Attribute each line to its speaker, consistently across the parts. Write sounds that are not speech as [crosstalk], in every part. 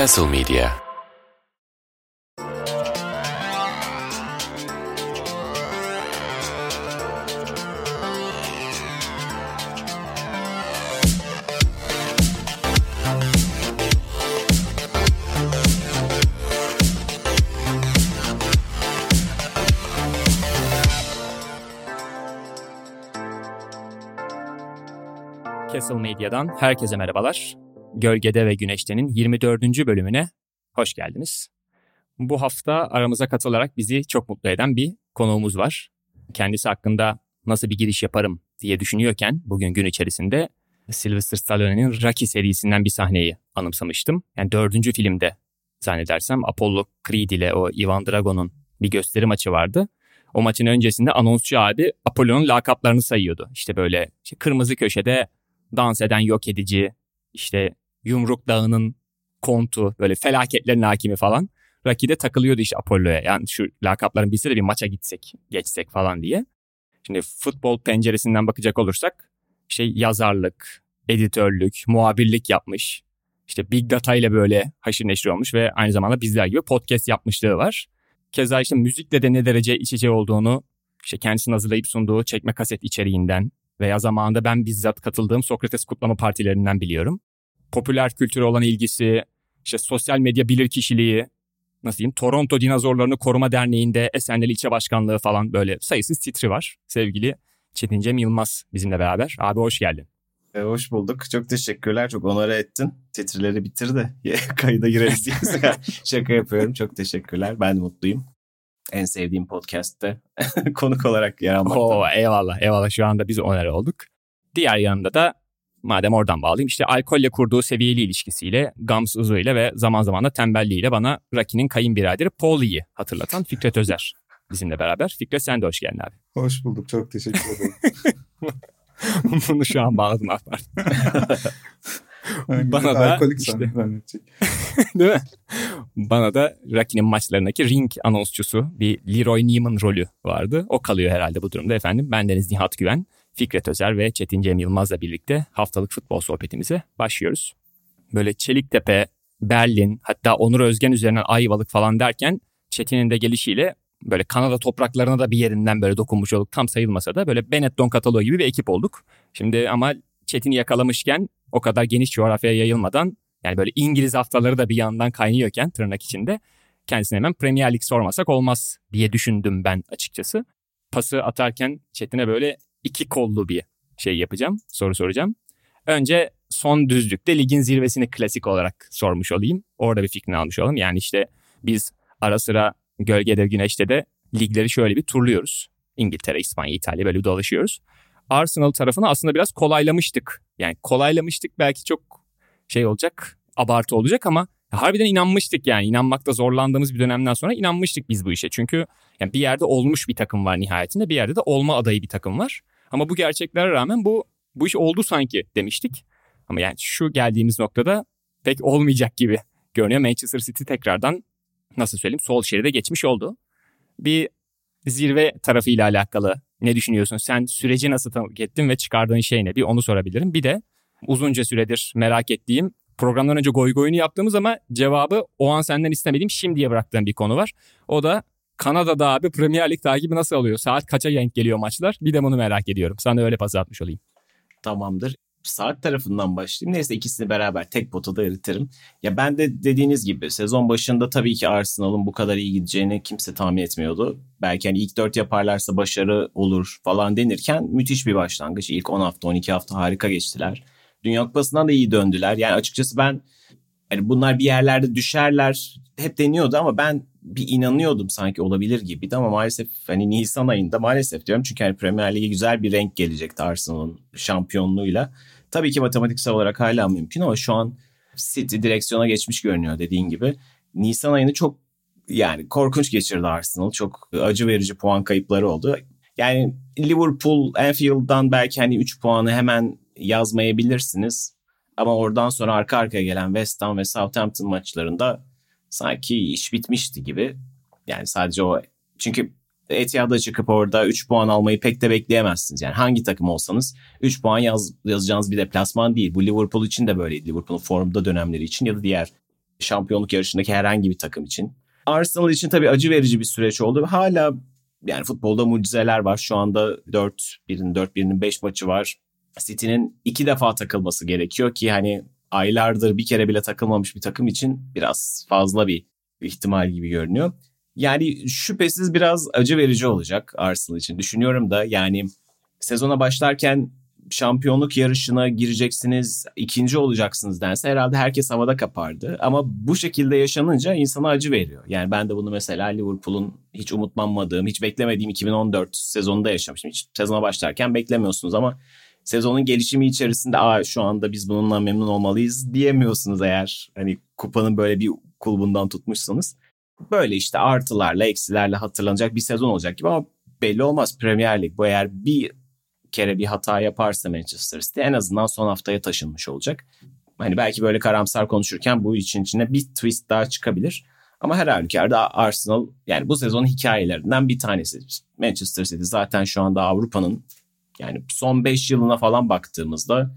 Speaker 1: Castle Media
Speaker 2: Castle Medya'dan herkese merhabalar. Gölgede ve Güneşte'nin 24. bölümüne hoş geldiniz. Bu hafta aramıza katılarak bizi çok mutlu eden bir konuğumuz var. Kendisi hakkında nasıl bir giriş yaparım diye düşünüyorken bugün gün içerisinde Sylvester Stallone'nin Rocky serisinden bir sahneyi anımsamıştım. Yani dördüncü filmde zannedersem Apollo Creed ile o Ivan Drago'nun bir gösteri maçı vardı. O maçın öncesinde anonsçu abi Apollo'nun lakaplarını sayıyordu. İşte böyle işte kırmızı köşede dans eden yok edici, işte Yumruk Dağı'nın kontu, böyle felaketlerin hakimi falan. Rocky'de takılıyordu işte Apollo'ya. Yani şu lakapların bilse de bir maça gitsek, geçsek falan diye. Şimdi futbol penceresinden bakacak olursak işte yazarlık, editörlük, muhabirlik yapmış. İşte Big Data ile böyle haşır neşir olmuş ve aynı zamanda bizler gibi podcast yapmışlığı var. Keza işte müzikle de ne derece iç içe olduğunu işte kendisinin hazırlayıp sunduğu çekme kaset içeriğinden veya zamanında ben bizzat katıldığım Sokrates kutlama partilerinden biliyorum. Popüler kültüre olan ilgisi, işte sosyal medya bilirkişiliği, nasıl diyeyim Toronto Dinozorlarını Koruma Derneği'nde Esenler İlçe Başkanlığı falan böyle sayısız titri var. Sevgili Çetin Cem Yılmaz bizimle beraber. Abi hoş geldin.
Speaker 3: E, hoş bulduk. Çok teşekkürler. Çok onore ettin. Titrileri bitir de [laughs] kayıda gireriz diye. [laughs] Şaka yapıyorum. Çok teşekkürler. Ben mutluyum en sevdiğim podcast'te [laughs] konuk olarak yer almaktan.
Speaker 2: Oo, eyvallah eyvallah şu anda biz oner olduk. Diğer yanında da madem oradan bağlayayım işte alkolle kurduğu seviyeli ilişkisiyle, gamsızlığıyla ve zaman zaman da tembelliğiyle bana Rocky'nin kayınbiraderi Paulie'yi hatırlatan Fikret Özer bizimle beraber. Fikret sen de hoş geldin abi.
Speaker 4: Hoş bulduk çok teşekkür ederim. [laughs]
Speaker 2: Bunu şu an bağladım abi. [laughs]
Speaker 4: Bana da işte, [laughs]
Speaker 2: değil mi? Bana da Rocky'nin maçlarındaki ring anonsçusu bir Leroy Neiman rolü vardı. O kalıyor herhalde bu durumda efendim. Ben Deniz Nihat Güven, Fikret Özer ve Çetin Cem Yılmaz'la birlikte haftalık futbol sohbetimize başlıyoruz. Böyle Çeliktepe, Berlin hatta Onur Özgen üzerinden Ayvalık falan derken Çetin'in de gelişiyle böyle Kanada topraklarına da bir yerinden böyle dokunmuş olduk. Tam sayılmasa da böyle Benetton kataloğu gibi bir ekip olduk. Şimdi ama Çetin'i yakalamışken o kadar geniş coğrafyaya yayılmadan yani böyle İngiliz haftaları da bir yandan kaynıyorken tırnak içinde kendisine hemen Premier Lig sormasak olmaz diye düşündüm ben açıkçası. Pası atarken Çetin'e böyle iki kollu bir şey yapacağım, soru soracağım. Önce son düzlükte ligin zirvesini klasik olarak sormuş olayım. Orada bir fikrini almış olalım. Yani işte biz ara sıra gölgede güneşte de ligleri şöyle bir turluyoruz. İngiltere, İspanya, İtalya böyle dolaşıyoruz. Arsenal tarafını aslında biraz kolaylamıştık. Yani kolaylamıştık belki çok şey olacak, abartı olacak ama harbiden inanmıştık yani. İnanmakta zorlandığımız bir dönemden sonra inanmıştık biz bu işe. Çünkü yani bir yerde olmuş bir takım var nihayetinde, bir yerde de olma adayı bir takım var. Ama bu gerçeklere rağmen bu bu iş oldu sanki demiştik. Ama yani şu geldiğimiz noktada pek olmayacak gibi görünüyor. Manchester City tekrardan nasıl söyleyeyim sol şeride geçmiş oldu. Bir zirve tarafıyla alakalı ne düşünüyorsun? Sen süreci nasıl tanık ettin ve çıkardığın şey ne? Bir onu sorabilirim. Bir de uzunca süredir merak ettiğim programdan önce goy goyunu yaptığımız ama cevabı o an senden istemediğim şimdiye bıraktığım bir konu var. O da Kanada'da abi Premier Lig takibi nasıl oluyor? Saat kaça denk geliyor maçlar? Bir de bunu merak ediyorum. Sana öyle pas atmış olayım.
Speaker 3: Tamamdır saat tarafından başlayayım. Neyse ikisini beraber tek potada eritirim. Ya ben de dediğiniz gibi sezon başında tabii ki Arsenal'ın bu kadar iyi gideceğini kimse tahmin etmiyordu. Belki hani ilk dört yaparlarsa başarı olur falan denirken müthiş bir başlangıç. İlk 10 hafta 12 hafta harika geçtiler. Dünya Kupası'ndan da iyi döndüler. Yani açıkçası ben hani bunlar bir yerlerde düşerler hep deniyordu ama ben bir inanıyordum sanki olabilir gibiydi ama maalesef hani Nisan ayında maalesef diyorum çünkü hani Premier Lig'e güzel bir renk gelecekti Arsenal'ın şampiyonluğuyla. Tabii ki matematiksel olarak hala mümkün ama şu an City direksiyona geçmiş görünüyor dediğin gibi. Nisan ayını çok yani korkunç geçirdi Arsenal. Çok acı verici puan kayıpları oldu. Yani Liverpool, Anfield'dan belki hani 3 puanı hemen yazmayabilirsiniz. Ama oradan sonra arka arkaya gelen West Ham ve Southampton maçlarında sanki iş bitmişti gibi. Yani sadece o çünkü Etihad'a çıkıp orada 3 puan almayı pek de bekleyemezsiniz. Yani hangi takım olsanız 3 puan yaz, yazacağınız bir deplasman değil. Bu Liverpool için de böyleydi. Liverpool'un formda dönemleri için ya da diğer şampiyonluk yarışındaki herhangi bir takım için. Arsenal için tabii acı verici bir süreç oldu. Hala yani futbolda mucizeler var. Şu anda 4 birinin 4 birinin 5 maçı var. City'nin iki defa takılması gerekiyor ki hani aylardır bir kere bile takılmamış bir takım için biraz fazla bir ihtimal gibi görünüyor. Yani şüphesiz biraz acı verici olacak Arsenal için. Düşünüyorum da yani sezona başlarken şampiyonluk yarışına gireceksiniz, ikinci olacaksınız dense herhalde herkes havada kapardı. Ama bu şekilde yaşanınca insana acı veriyor. Yani ben de bunu mesela Liverpool'un hiç umutlanmadığım, hiç beklemediğim 2014 sezonunda yaşamıştım. Hiç sezona başlarken beklemiyorsunuz ama sezonun gelişimi içerisinde Aa, şu anda biz bununla memnun olmalıyız diyemiyorsunuz eğer hani kupanın böyle bir kulbundan tutmuşsanız. Böyle işte artılarla eksilerle hatırlanacak bir sezon olacak gibi ama belli olmaz Premier Lig. Bu eğer bir kere bir hata yaparsa Manchester City en azından son haftaya taşınmış olacak. Hani belki böyle karamsar konuşurken bu için içine bir twist daha çıkabilir. Ama her halükarda Arsenal yani bu sezonun hikayelerinden bir tanesi. Manchester City zaten şu anda Avrupa'nın yani son 5 yılına falan baktığımızda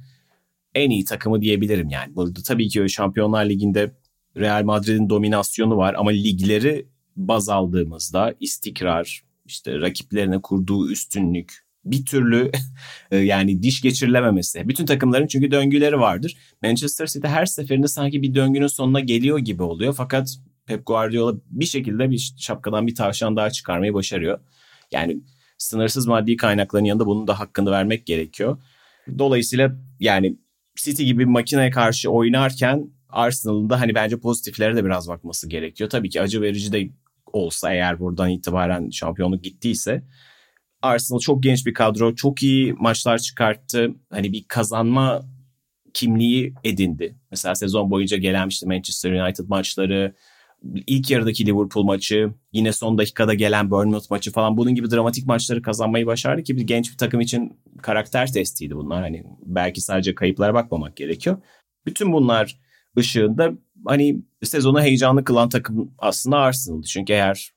Speaker 3: en iyi takımı diyebilirim yani. Burada tabii ki Şampiyonlar Ligi'nde Real Madrid'in dominasyonu var ama ligleri baz aldığımızda istikrar, işte rakiplerine kurduğu üstünlük, bir türlü [laughs] e, yani diş geçirilememesi. Bütün takımların çünkü döngüleri vardır. Manchester City her seferinde sanki bir döngünün sonuna geliyor gibi oluyor. Fakat Pep Guardiola bir şekilde bir şapkadan bir tavşan daha çıkarmayı başarıyor. Yani sınırsız maddi kaynakların yanında bunun da hakkını vermek gerekiyor. Dolayısıyla yani City gibi bir makineye karşı oynarken Arsenal'ın da hani bence pozitiflere de biraz bakması gerekiyor. Tabii ki acı verici de olsa eğer buradan itibaren şampiyonluk gittiyse Arsenal çok genç bir kadro. Çok iyi maçlar çıkarttı. Hani bir kazanma kimliği edindi. Mesela sezon boyunca gelen işte Manchester United maçları, ilk yarıdaki Liverpool maçı, yine son dakikada gelen Bournemouth maçı falan bunun gibi dramatik maçları kazanmayı başardı ki bir genç bir takım için karakter testiydi bunlar. Hani belki sadece kayıplara bakmamak gerekiyor. Bütün bunlar ışığında hani sezonu heyecanlı kılan takım aslında Arsenal'dı. Çünkü eğer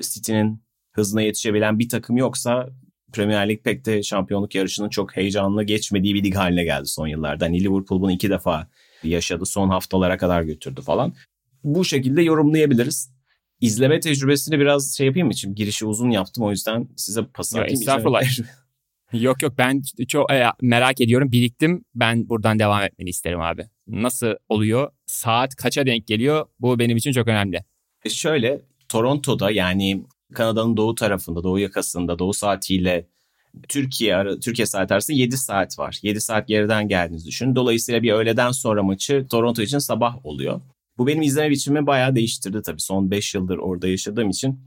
Speaker 3: City'nin hızına yetişebilen bir takım yoksa Premier Lig pek de şampiyonluk yarışının çok heyecanlı geçmediği bir lig haline geldi son yıllarda. Hani Liverpool bunu iki defa yaşadı. Son haftalara kadar götürdü falan. Bu şekilde yorumlayabiliriz. İzleme tecrübesini biraz şey yapayım mı? Şimdi girişi uzun yaptım o yüzden size pas atayım.
Speaker 2: Estağfurullah. [laughs] yok yok ben çok e, merak ediyorum. Biriktim. Ben buradan devam etmeni isterim abi. Nasıl oluyor? Saat kaça denk geliyor? Bu benim için çok önemli.
Speaker 3: E şöyle Toronto'da yani Kanada'nın doğu tarafında, doğu yakasında, doğu saatiyle Türkiye Türkiye saat arasında 7 saat var. 7 saat geriden geldiğinizi düşünün. Dolayısıyla bir öğleden sonra maçı Toronto için sabah oluyor. Bu benim izleme biçimimi bayağı değiştirdi tabii. Son 5 yıldır orada yaşadığım için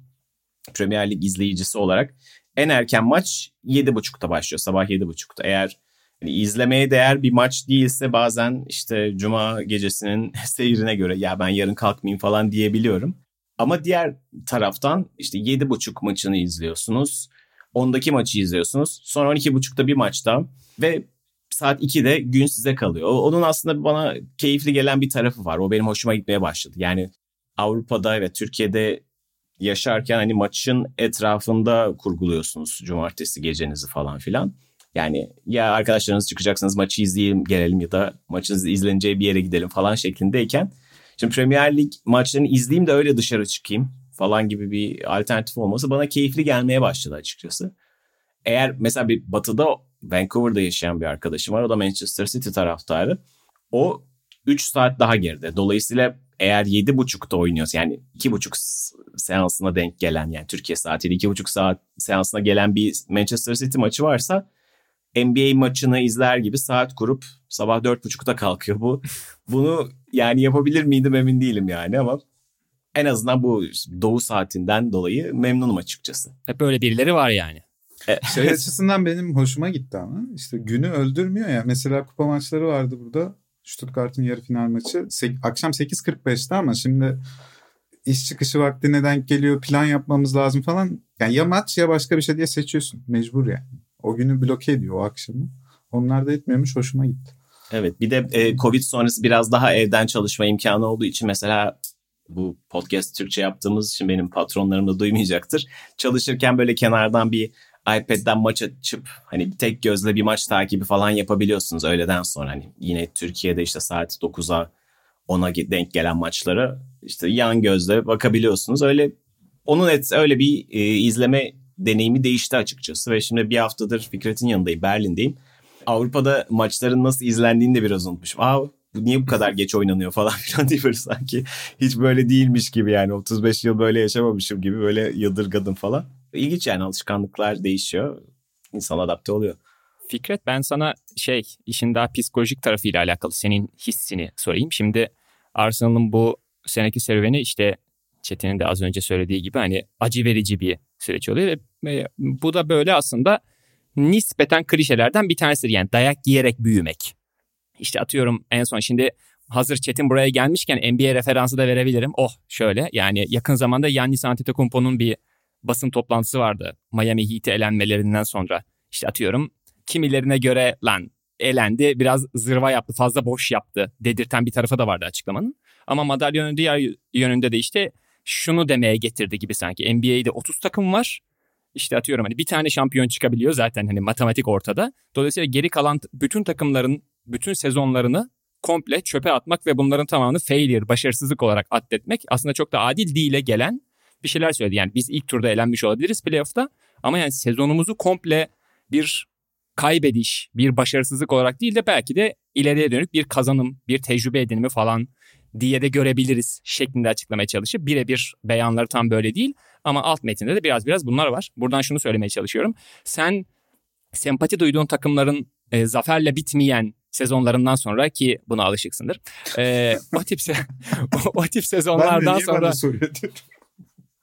Speaker 3: Premier Lig izleyicisi olarak en erken maç 7.30'da başlıyor. Sabah 7.30'da. Eğer yani izlemeye değer bir maç değilse bazen işte cuma gecesinin [laughs] seyrine göre ya ben yarın kalkmayayım falan diyebiliyorum. Ama diğer taraftan işte 7.30 maçını izliyorsunuz. 10'daki maçı izliyorsunuz. Sonra 12.30'da bir maçta ve saat 2'de gün size kalıyor. Onun aslında bana keyifli gelen bir tarafı var. O benim hoşuma gitmeye başladı. Yani Avrupa'da ve Türkiye'de yaşarken hani maçın etrafında kurguluyorsunuz cumartesi gecenizi falan filan. Yani ya arkadaşlarınız çıkacaksınız maçı izleyelim gelelim ya da maçınız izleneceği bir yere gidelim falan şeklindeyken Şimdi Premier Lig maçlarını izleyeyim de öyle dışarı çıkayım falan gibi bir alternatif olması bana keyifli gelmeye başladı açıkçası. Eğer mesela bir batıda Vancouver'da yaşayan bir arkadaşım var. O da Manchester City taraftarı. O 3 saat daha geride. Dolayısıyla eğer 7.30'da oynuyorsa yani 2.5 seansına denk gelen yani Türkiye saatiyle 2.5 saat seansına gelen bir Manchester City maçı varsa NBA maçını izler gibi saat kurup sabah 4.30'da kalkıyor bu. [laughs] Bunu yani yapabilir miydim emin değilim yani ama en azından bu doğu saatinden dolayı memnunum açıkçası.
Speaker 2: Hep böyle birileri var yani.
Speaker 4: E, [laughs] şey [laughs] açısından benim hoşuma gitti ama işte günü öldürmüyor ya. Mesela kupa maçları vardı burada. Stuttgart'ın yarı final maçı. Akşam 8.45'te ama şimdi iş çıkışı vaktine denk geliyor. Plan yapmamız lazım falan. Yani ya maç ya başka bir şey diye seçiyorsun. Mecbur yani. O günü bloke ediyor o akşamı. Onlar da etmiyormuş hoşuma gitti.
Speaker 3: Evet bir de e, Covid sonrası biraz daha evden çalışma imkanı olduğu için mesela bu podcast Türkçe yaptığımız için benim patronlarım da duymayacaktır. Çalışırken böyle kenardan bir iPad'den maç açıp hani tek gözle bir maç takibi falan yapabiliyorsunuz öğleden sonra. Hani yine Türkiye'de işte saat 9'a ona denk gelen maçlara işte yan gözle bakabiliyorsunuz. Öyle onun et, öyle bir e, izleme deneyimi değişti açıkçası ve şimdi bir haftadır Fikret'in yanındayım, Berlin'deyim. Avrupa'da maçların nasıl izlendiğini de biraz unutmuşum. Aa bu niye bu kadar geç oynanıyor falan [laughs] filan diye böyle sanki hiç böyle değilmiş gibi yani 35 yıl böyle yaşamamışım gibi böyle yadırgadım falan. İlginç yani alışkanlıklar değişiyor. İnsan adapte oluyor.
Speaker 2: Fikret ben sana şey işin daha psikolojik tarafıyla alakalı senin hissini sorayım. Şimdi Arsenal'ın bu seneki serüveni işte Çetin'in de az önce söylediği gibi hani acı verici bir süreç oluyor ve bu da böyle aslında nispeten klişelerden bir tanesidir. Yani dayak yiyerek büyümek. İşte atıyorum en son şimdi hazır Çetin buraya gelmişken NBA referansı da verebilirim. Oh şöyle yani yakın zamanda Yannis Antetokounmpo'nun bir basın toplantısı vardı. Miami Heat'e elenmelerinden sonra. İşte atıyorum kimilerine göre lan elendi biraz zırva yaptı fazla boş yaptı dedirten bir tarafı da vardı açıklamanın. Ama madalyonun diğer yönünde de işte şunu demeye getirdi gibi sanki. NBA'de 30 takım var. İşte atıyorum hani bir tane şampiyon çıkabiliyor zaten hani matematik ortada. Dolayısıyla geri kalan bütün takımların bütün sezonlarını komple çöpe atmak ve bunların tamamını failure, başarısızlık olarak addetmek aslında çok da adil değile gelen bir şeyler söyledi. Yani biz ilk turda elenmiş olabiliriz playoff'ta ama yani sezonumuzu komple bir kaybediş, bir başarısızlık olarak değil de belki de ileriye dönük bir kazanım, bir tecrübe edinimi falan diye de görebiliriz şeklinde açıklamaya çalışıp birebir beyanları tam böyle değil ama alt metinde de biraz biraz bunlar var. Buradan şunu söylemeye çalışıyorum. Sen sempati duyduğun takımların e, zaferle bitmeyen sezonlarından sonra ki buna alışıksındır. E, o tip se- o, [laughs] o tip sezonlardan sonra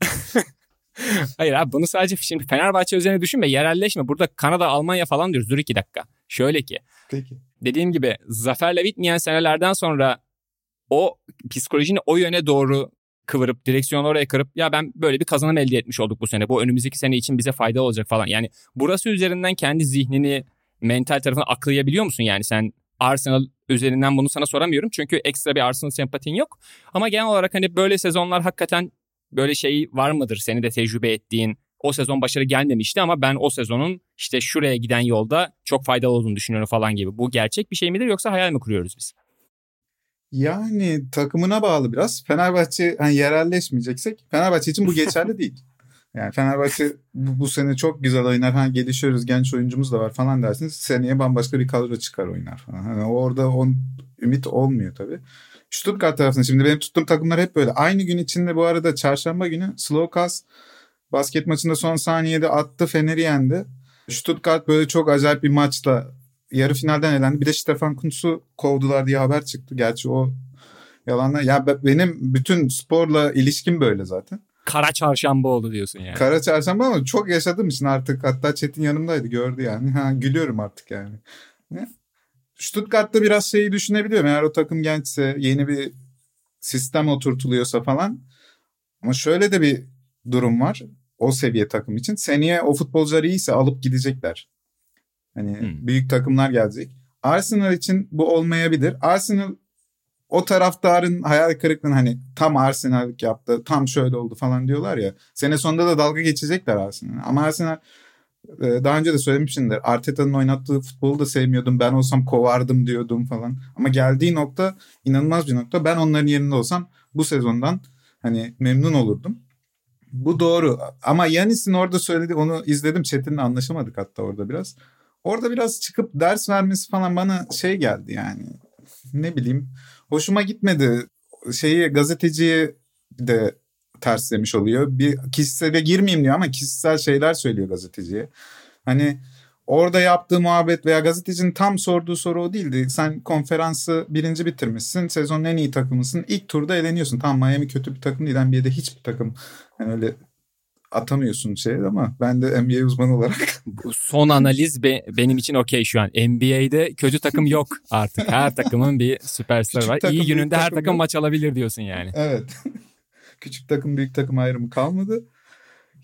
Speaker 2: [laughs] Hayır abi bunu sadece şimdi Fenerbahçe üzerine düşünme, yerelleşme. Burada Kanada, Almanya falan diyoruz. Dur iki dakika. Şöyle ki.
Speaker 4: Peki.
Speaker 2: Dediğim gibi zaferle bitmeyen senelerden sonra o psikolojini o yöne doğru kıvırıp direksiyonu oraya kırıp ya ben böyle bir kazanım elde etmiş olduk bu sene. Bu önümüzdeki sene için bize fayda olacak falan. Yani burası üzerinden kendi zihnini mental tarafını aklayabiliyor musun? Yani sen Arsenal üzerinden bunu sana soramıyorum. Çünkü ekstra bir Arsenal sempatin yok. Ama genel olarak hani böyle sezonlar hakikaten böyle şey var mıdır? Seni de tecrübe ettiğin o sezon başarı gelmemişti ama ben o sezonun işte şuraya giden yolda çok faydalı olduğunu düşünüyorum falan gibi. Bu gerçek bir şey midir yoksa hayal mi kuruyoruz biz?
Speaker 4: Yani takımına bağlı biraz. Fenerbahçe hani yerelleşmeyeceksek Fenerbahçe için bu geçerli değil. [laughs] Yani Fenerbahçe bu, bu sene çok güzel oynar. Ha gelişiyoruz genç oyuncumuz da var falan dersiniz. Seneye bambaşka bir kadro çıkar oynar falan. Hani orada on, ümit olmuyor tabii. Stuttgart tarafında şimdi benim tuttuğum takımlar hep böyle. Aynı gün içinde bu arada çarşamba günü Slokas basket maçında son saniyede attı Fener'i yendi. Stuttgart böyle çok acayip bir maçla yarı finalden elendi. Bir de Stefan Kuntz'u kovdular diye haber çıktı. Gerçi o yalanlar. Ya benim bütün sporla ilişkim böyle zaten.
Speaker 2: Kara çarşamba oldu diyorsun yani.
Speaker 4: Kara çarşamba ama çok yaşadığım için artık hatta Çetin yanımdaydı gördü yani. Ha, gülüyorum artık yani. Ne? Stuttgart'ta biraz şeyi düşünebiliyorum. Eğer o takım gençse yeni bir sistem oturtuluyorsa falan. Ama şöyle de bir durum var. O seviye takım için. Seneye o futbolcular iyiyse alıp gidecekler. Hani hmm. büyük takımlar gelecek. Arsenal için bu olmayabilir. Arsenal o taraftarın hayal kırıklığını hani tam Arsenal'lik yaptı, tam şöyle oldu falan diyorlar ya. Sene sonunda da dalga geçecekler Arsenal. Ama Arsenal daha önce de söylemişimdir. Arteta'nın oynattığı futbolu da sevmiyordum. Ben olsam kovardım diyordum falan. Ama geldiği nokta inanılmaz bir nokta. Ben onların yerinde olsam bu sezondan hani memnun olurdum. Bu doğru. Ama Yanis'in orada söyledi onu izledim. Çetin'le anlaşamadık hatta orada biraz. Orada biraz çıkıp ders vermesi falan bana şey geldi yani. Ne bileyim. Hoşuma gitmedi. Şeyi gazeteciye de terslemiş oluyor. Bir kişisele girmeyeyim diyor ama kişisel şeyler söylüyor gazeteciye. Hani orada yaptığı muhabbet veya gazetecinin tam sorduğu soru o değildi. Sen konferansı birinci bitirmişsin. Sezonun en iyi takımısın. İlk turda eleniyorsun. Tamam Miami kötü bir takım değil. NBA'de hiçbir takım yani öyle atamıyorsun şey ama ben de NBA uzmanı olarak. [laughs]
Speaker 2: Bu son analiz be, benim için okey şu an. NBA'de kötü takım yok artık. Her takımın bir süperstar var. Takım, İyi gününde her takım, takım maç alabilir diyorsun yani.
Speaker 4: Evet. [laughs] Küçük takım büyük takım ayrımı kalmadı.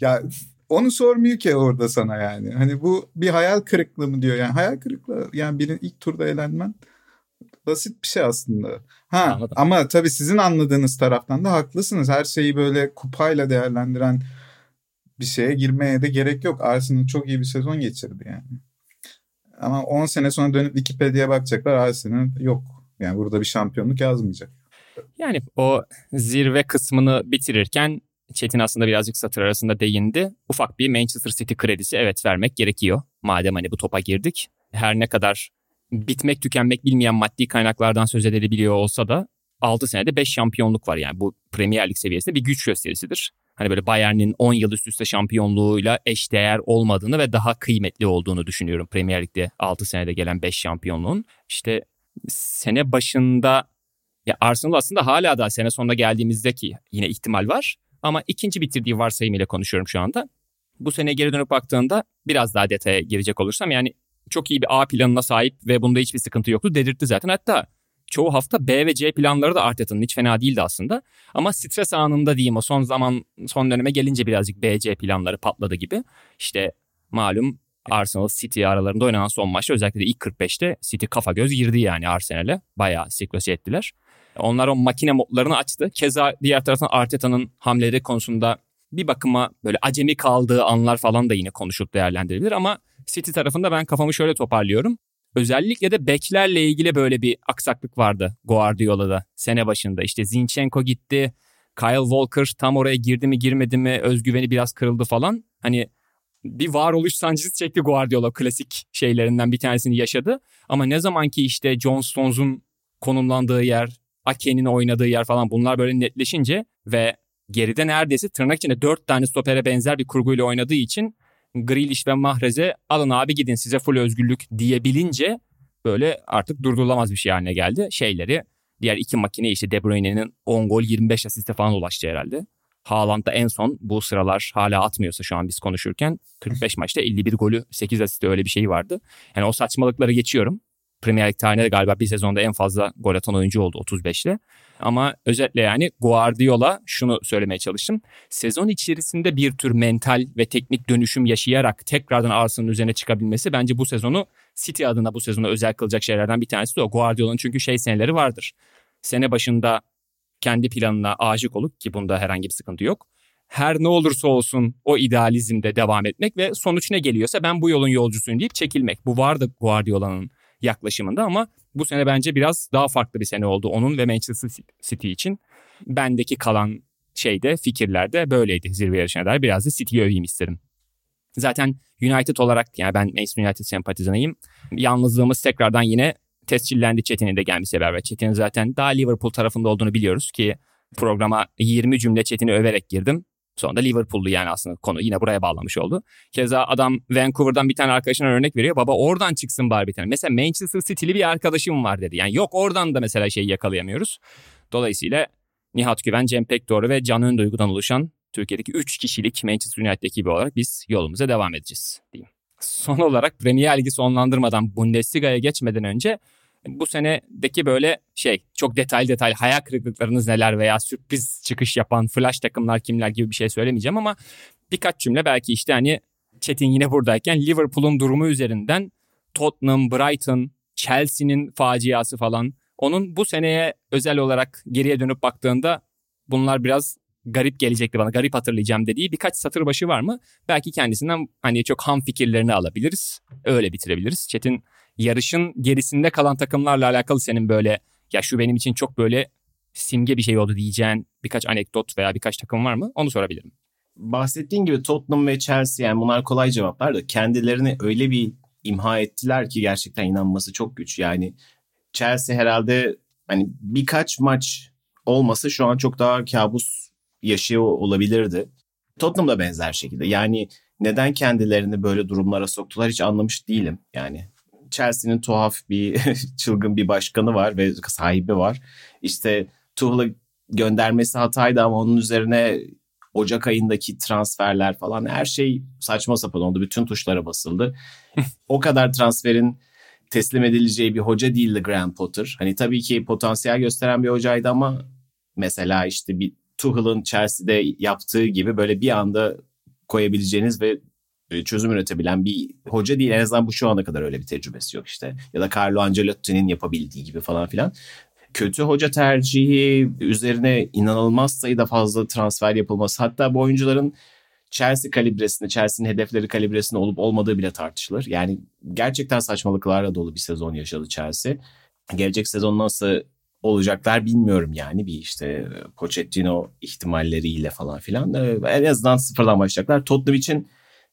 Speaker 4: Ya onu sormuyor ki orada sana yani. Hani bu bir hayal kırıklığı mı diyor yani. Hayal kırıklığı yani birinin ilk turda elenmen basit bir şey aslında. Ha Anladım. ama tabii sizin anladığınız taraftan da haklısınız. Her şeyi böyle kupayla değerlendiren bir şeye girmeye de gerek yok. Arsenal çok iyi bir sezon geçirdi yani. Ama 10 sene sonra dönüp Wikipedia'ya bakacaklar Arsenal yok. Yani burada bir şampiyonluk yazmayacak.
Speaker 2: Yani o zirve kısmını bitirirken Çetin aslında birazcık satır arasında değindi. Ufak bir Manchester City kredisi evet vermek gerekiyor. Madem hani bu topa girdik. Her ne kadar bitmek tükenmek bilmeyen maddi kaynaklardan söz edilebiliyor olsa da 6 senede 5 şampiyonluk var yani bu Premier Lig seviyesinde bir güç gösterisidir. Hani böyle Bayern'in 10 yıl üst üste şampiyonluğuyla eşdeğer olmadığını ve daha kıymetli olduğunu düşünüyorum Premier Lig'de 6 senede gelen 5 şampiyonluğun. İşte sene başında ya Arsenal aslında hala da sene sonunda geldiğimizdeki yine ihtimal var. Ama ikinci bitirdiği varsayım ile konuşuyorum şu anda. Bu sene geri dönüp baktığında biraz daha detaya girecek olursam yani çok iyi bir A planına sahip ve bunda hiçbir sıkıntı yoktu dedirtti zaten. Hatta çoğu hafta B ve C planları da Arteta'nın hiç fena değildi aslında. Ama stres anında diyeyim o son zaman son döneme gelince birazcık B, C planları patladı gibi. İşte malum Arsenal City aralarında oynanan son maçta özellikle de ilk 45'te City kafa göz girdi yani Arsenal'e. Bayağı siklose ettiler. Onlar o makine modlarını açtı. Keza diğer taraftan Arteta'nın hamleleri konusunda bir bakıma böyle acemi kaldığı anlar falan da yine konuşup değerlendirilir ama City tarafında ben kafamı şöyle toparlıyorum. Özellikle de beklerle ilgili böyle bir aksaklık vardı Guardiola'da sene başında. İşte Zinchenko gitti, Kyle Walker tam oraya girdi mi girmedi mi özgüveni biraz kırıldı falan. Hani bir varoluş sancısı çekti Guardiola klasik şeylerinden bir tanesini yaşadı. Ama ne zaman ki işte John Stones'un konumlandığı yer, Ake'nin oynadığı yer falan bunlar böyle netleşince ve geride neredeyse tırnak içinde dört tane stopere benzer bir kurguyla oynadığı için Grealish ve Mahrez'e alın abi gidin size full özgürlük diyebilince böyle artık durdurulamaz bir şey haline geldi. Şeyleri diğer iki makine işte De Bruyne'nin 10 gol 25 asiste falan ulaştı herhalde. Haaland da en son bu sıralar hala atmıyorsa şu an biz konuşurken 45 maçta 51 golü 8 asiste öyle bir şey vardı. Yani o saçmalıkları geçiyorum. Premier Lig tarihinde galiba bir sezonda en fazla gol atan oyuncu oldu 35'le. Ama özetle yani Guardiola şunu söylemeye çalıştım. Sezon içerisinde bir tür mental ve teknik dönüşüm yaşayarak tekrardan Arsenal'ın üzerine çıkabilmesi bence bu sezonu City adına bu sezonu özel kılacak şeylerden bir tanesi de o. Guardiola'nın çünkü şey seneleri vardır. Sene başında kendi planına aşık olup ki bunda herhangi bir sıkıntı yok. Her ne olursa olsun o idealizmde devam etmek ve sonuç ne geliyorsa ben bu yolun yolcusuyum deyip çekilmek. Bu vardı Guardiola'nın yaklaşımında ama bu sene bence biraz daha farklı bir sene oldu onun ve Manchester City için. Bendeki kalan şeyde fikirlerde böyleydi zirve yarışına dair. Biraz da City'yi öveyim isterim. Zaten United olarak yani ben Manchester United sempatizanıyım. Yalnızlığımız tekrardan yine tescillendi Çetin'in de gelmesi beraber. Çetin'in zaten daha Liverpool tarafında olduğunu biliyoruz ki programa 20 cümle Çetin'i överek girdim. Sonra da Liverpool'lu yani aslında konu yine buraya bağlamış oldu. Keza adam Vancouver'dan bir tane arkadaşına örnek veriyor. Baba oradan çıksın bari bir tane. Mesela Manchester City'li bir arkadaşım var dedi. Yani yok oradan da mesela şeyi yakalayamıyoruz. Dolayısıyla Nihat Güven, Cem Pekdoğru ve Can Önduygu'dan oluşan Türkiye'deki 3 kişilik Manchester United ekibi olarak biz yolumuza devam edeceğiz diyeyim. Son olarak Premier Ligi sonlandırmadan Bundesliga'ya geçmeden önce bu senedeki böyle şey çok detaylı detaylı hayal kırıklıklarınız neler veya sürpriz çıkış yapan flash takımlar kimler gibi bir şey söylemeyeceğim ama birkaç cümle belki işte hani Çetin yine buradayken Liverpool'un durumu üzerinden Tottenham, Brighton, Chelsea'nin faciası falan onun bu seneye özel olarak geriye dönüp baktığında bunlar biraz garip gelecekti bana, garip hatırlayacağım dediği birkaç satır başı var mı? Belki kendisinden hani çok ham fikirlerini alabiliriz. Öyle bitirebiliriz. Çetin yarışın gerisinde kalan takımlarla alakalı senin böyle ya şu benim için çok böyle simge bir şey oldu diyeceğin birkaç anekdot veya birkaç takım var mı? Onu sorabilirim.
Speaker 3: Bahsettiğin gibi Tottenham ve Chelsea yani bunlar kolay cevaplar da kendilerini öyle bir imha ettiler ki gerçekten inanması çok güç. Yani Chelsea herhalde hani birkaç maç olmasa şu an çok daha kabus yaşıyor olabilirdi. Tottenham da benzer şekilde. Yani neden kendilerini böyle durumlara soktular hiç anlamış değilim. Yani Chelsea'nin tuhaf bir [laughs] çılgın bir başkanı var ve sahibi var. İşte Tuchel'ı göndermesi hataydı ama onun üzerine Ocak ayındaki transferler falan her şey saçma sapan oldu. Bütün tuşlara basıldı. [laughs] o kadar transferin teslim edileceği bir hoca değildi Graham Potter. Hani tabii ki potansiyel gösteren bir hocaydı ama mesela işte bir Tuchel'ın Chelsea'de yaptığı gibi böyle bir anda koyabileceğiniz ve çözüm üretebilen bir hoca değil. En azından bu şu ana kadar öyle bir tecrübesi yok işte. Ya da Carlo Ancelotti'nin yapabildiği gibi falan filan. Kötü hoca tercihi üzerine inanılmaz sayıda fazla transfer yapılması. Hatta bu oyuncuların Chelsea kalibresinde, Chelsea'nin hedefleri kalibresinde olup olmadığı bile tartışılır. Yani gerçekten saçmalıklarla dolu bir sezon yaşadı Chelsea. Gelecek sezon nasıl olacaklar bilmiyorum yani bir işte Pochettino ihtimalleriyle falan filan en azından sıfırdan başlayacaklar. Tottenham için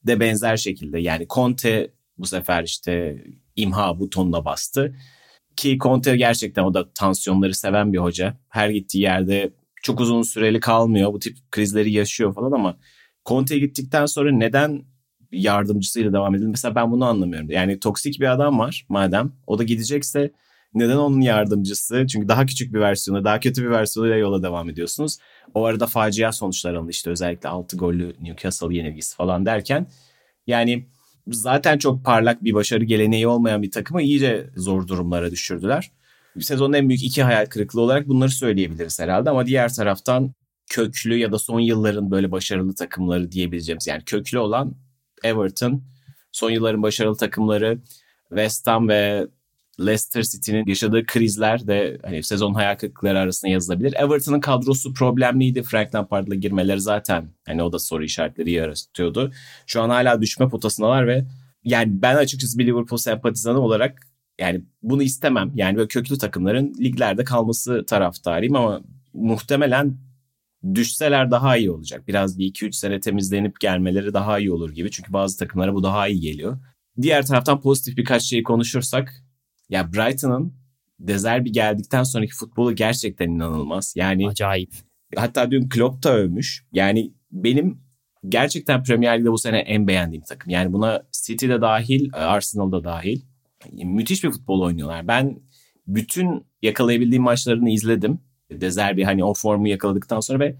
Speaker 3: de benzer şekilde yani Conte bu sefer işte imha butonuna bastı. Ki Conte gerçekten o da tansiyonları seven bir hoca. Her gittiği yerde çok uzun süreli kalmıyor. Bu tip krizleri yaşıyor falan ama Conte gittikten sonra neden yardımcısıyla devam edildi? Mesela ben bunu anlamıyorum. Yani toksik bir adam var madem. O da gidecekse neden onun yardımcısı? Çünkü daha küçük bir versiyonu, daha kötü bir versiyonuyla yola devam ediyorsunuz. O arada facia sonuçlar alındı. İşte özellikle 6 gollü Newcastle yenilgisi falan derken. Yani zaten çok parlak bir başarı geleneği olmayan bir takımı iyice zor durumlara düşürdüler. Sezonun en büyük iki hayal kırıklığı olarak bunları söyleyebiliriz herhalde ama diğer taraftan köklü ya da son yılların böyle başarılı takımları diyebileceğimiz yani köklü olan Everton, son yılların başarılı takımları West Ham ve Leicester City'nin yaşadığı krizler de hani sezon hayal kırıklıkları arasında yazılabilir. Everton'ın kadrosu problemliydi. Frank Lampard'la girmeleri zaten hani o da soru işaretleri yaratıyordu. Şu an hala düşme potasındalar ve yani ben açıkçası bir Liverpool sempatizanı olarak yani bunu istemem. Yani böyle köklü takımların liglerde kalması taraftarıyım ama muhtemelen düşseler daha iyi olacak. Biraz bir 2-3 sene temizlenip gelmeleri daha iyi olur gibi. Çünkü bazı takımlara bu daha iyi geliyor. Diğer taraftan pozitif birkaç şeyi konuşursak ya Brighton'ın Dezerbi geldikten sonraki futbolu gerçekten inanılmaz. Yani
Speaker 2: acayip.
Speaker 3: Hatta dün Klopp da övmüş. Yani benim gerçekten Premier Lig'de bu sene en beğendiğim takım. Yani buna City de dahil, Arsenal da dahil. Müthiş bir futbol oynuyorlar. Ben bütün yakalayabildiğim maçlarını izledim. Dezerbi hani o formu yakaladıktan sonra ve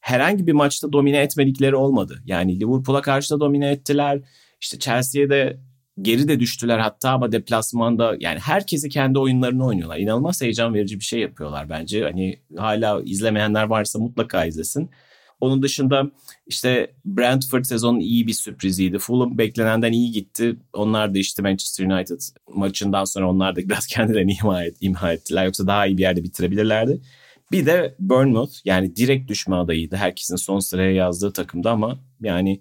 Speaker 3: herhangi bir maçta domine etmedikleri olmadı. Yani Liverpool'a karşı da domine ettiler. İşte Chelsea'ye de geri de düştüler hatta ama deplasmanda yani herkesi kendi oyunlarını oynuyorlar. İnanılmaz heyecan verici bir şey yapıyorlar bence. Hani hala izlemeyenler varsa mutlaka izlesin. Onun dışında işte Brentford sezonun iyi bir sürpriziydi. Fulham beklenenden iyi gitti. Onlar da işte Manchester United maçından sonra onlar da biraz [laughs] kendilerini imha, et, imha ettiler. Yoksa daha iyi bir yerde bitirebilirlerdi. Bir de Bournemouth yani direkt düşme adayıydı. Herkesin son sıraya yazdığı takımda ama yani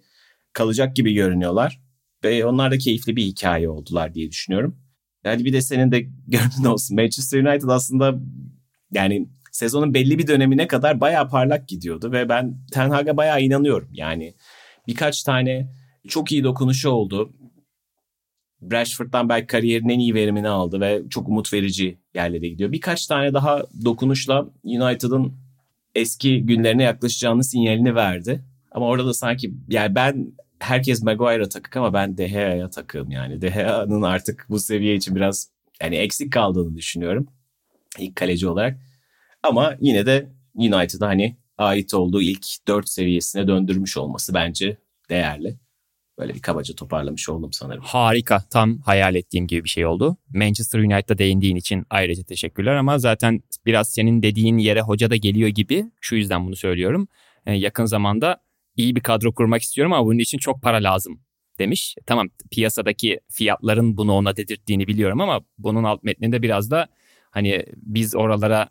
Speaker 3: kalacak gibi görünüyorlar. Ve onlar da keyifli bir hikaye oldular diye düşünüyorum. Yani bir de senin de [laughs] gönlün olsun. Manchester United aslında yani sezonun belli bir dönemine kadar bayağı parlak gidiyordu ve ben Ten Hag'a bayağı inanıyorum. Yani birkaç tane çok iyi dokunuşu oldu. Rashford'dan belki kariyerinin en iyi verimini aldı ve çok umut verici yerlere gidiyor. Birkaç tane daha dokunuşla United'ın eski günlerine yaklaşacağını sinyalini verdi. Ama orada da sanki yani ben herkes Maguire'a takık ama ben De Gea'ya takığım yani. De Gea'nın artık bu seviye için biraz yani eksik kaldığını düşünüyorum. ilk kaleci olarak. Ama yine de United'a hani ait olduğu ilk 4 seviyesine döndürmüş olması bence değerli. Böyle bir kabaca toparlamış oldum sanırım.
Speaker 2: Harika. Tam hayal ettiğim gibi bir şey oldu. Manchester United'a değindiğin için ayrıca teşekkürler ama zaten biraz senin dediğin yere hoca da geliyor gibi. Şu yüzden bunu söylüyorum. Ee, yakın zamanda iyi bir kadro kurmak istiyorum ama bunun için çok para lazım demiş. Tamam piyasadaki fiyatların bunu ona dedirttiğini biliyorum ama bunun alt metninde biraz da hani biz oralara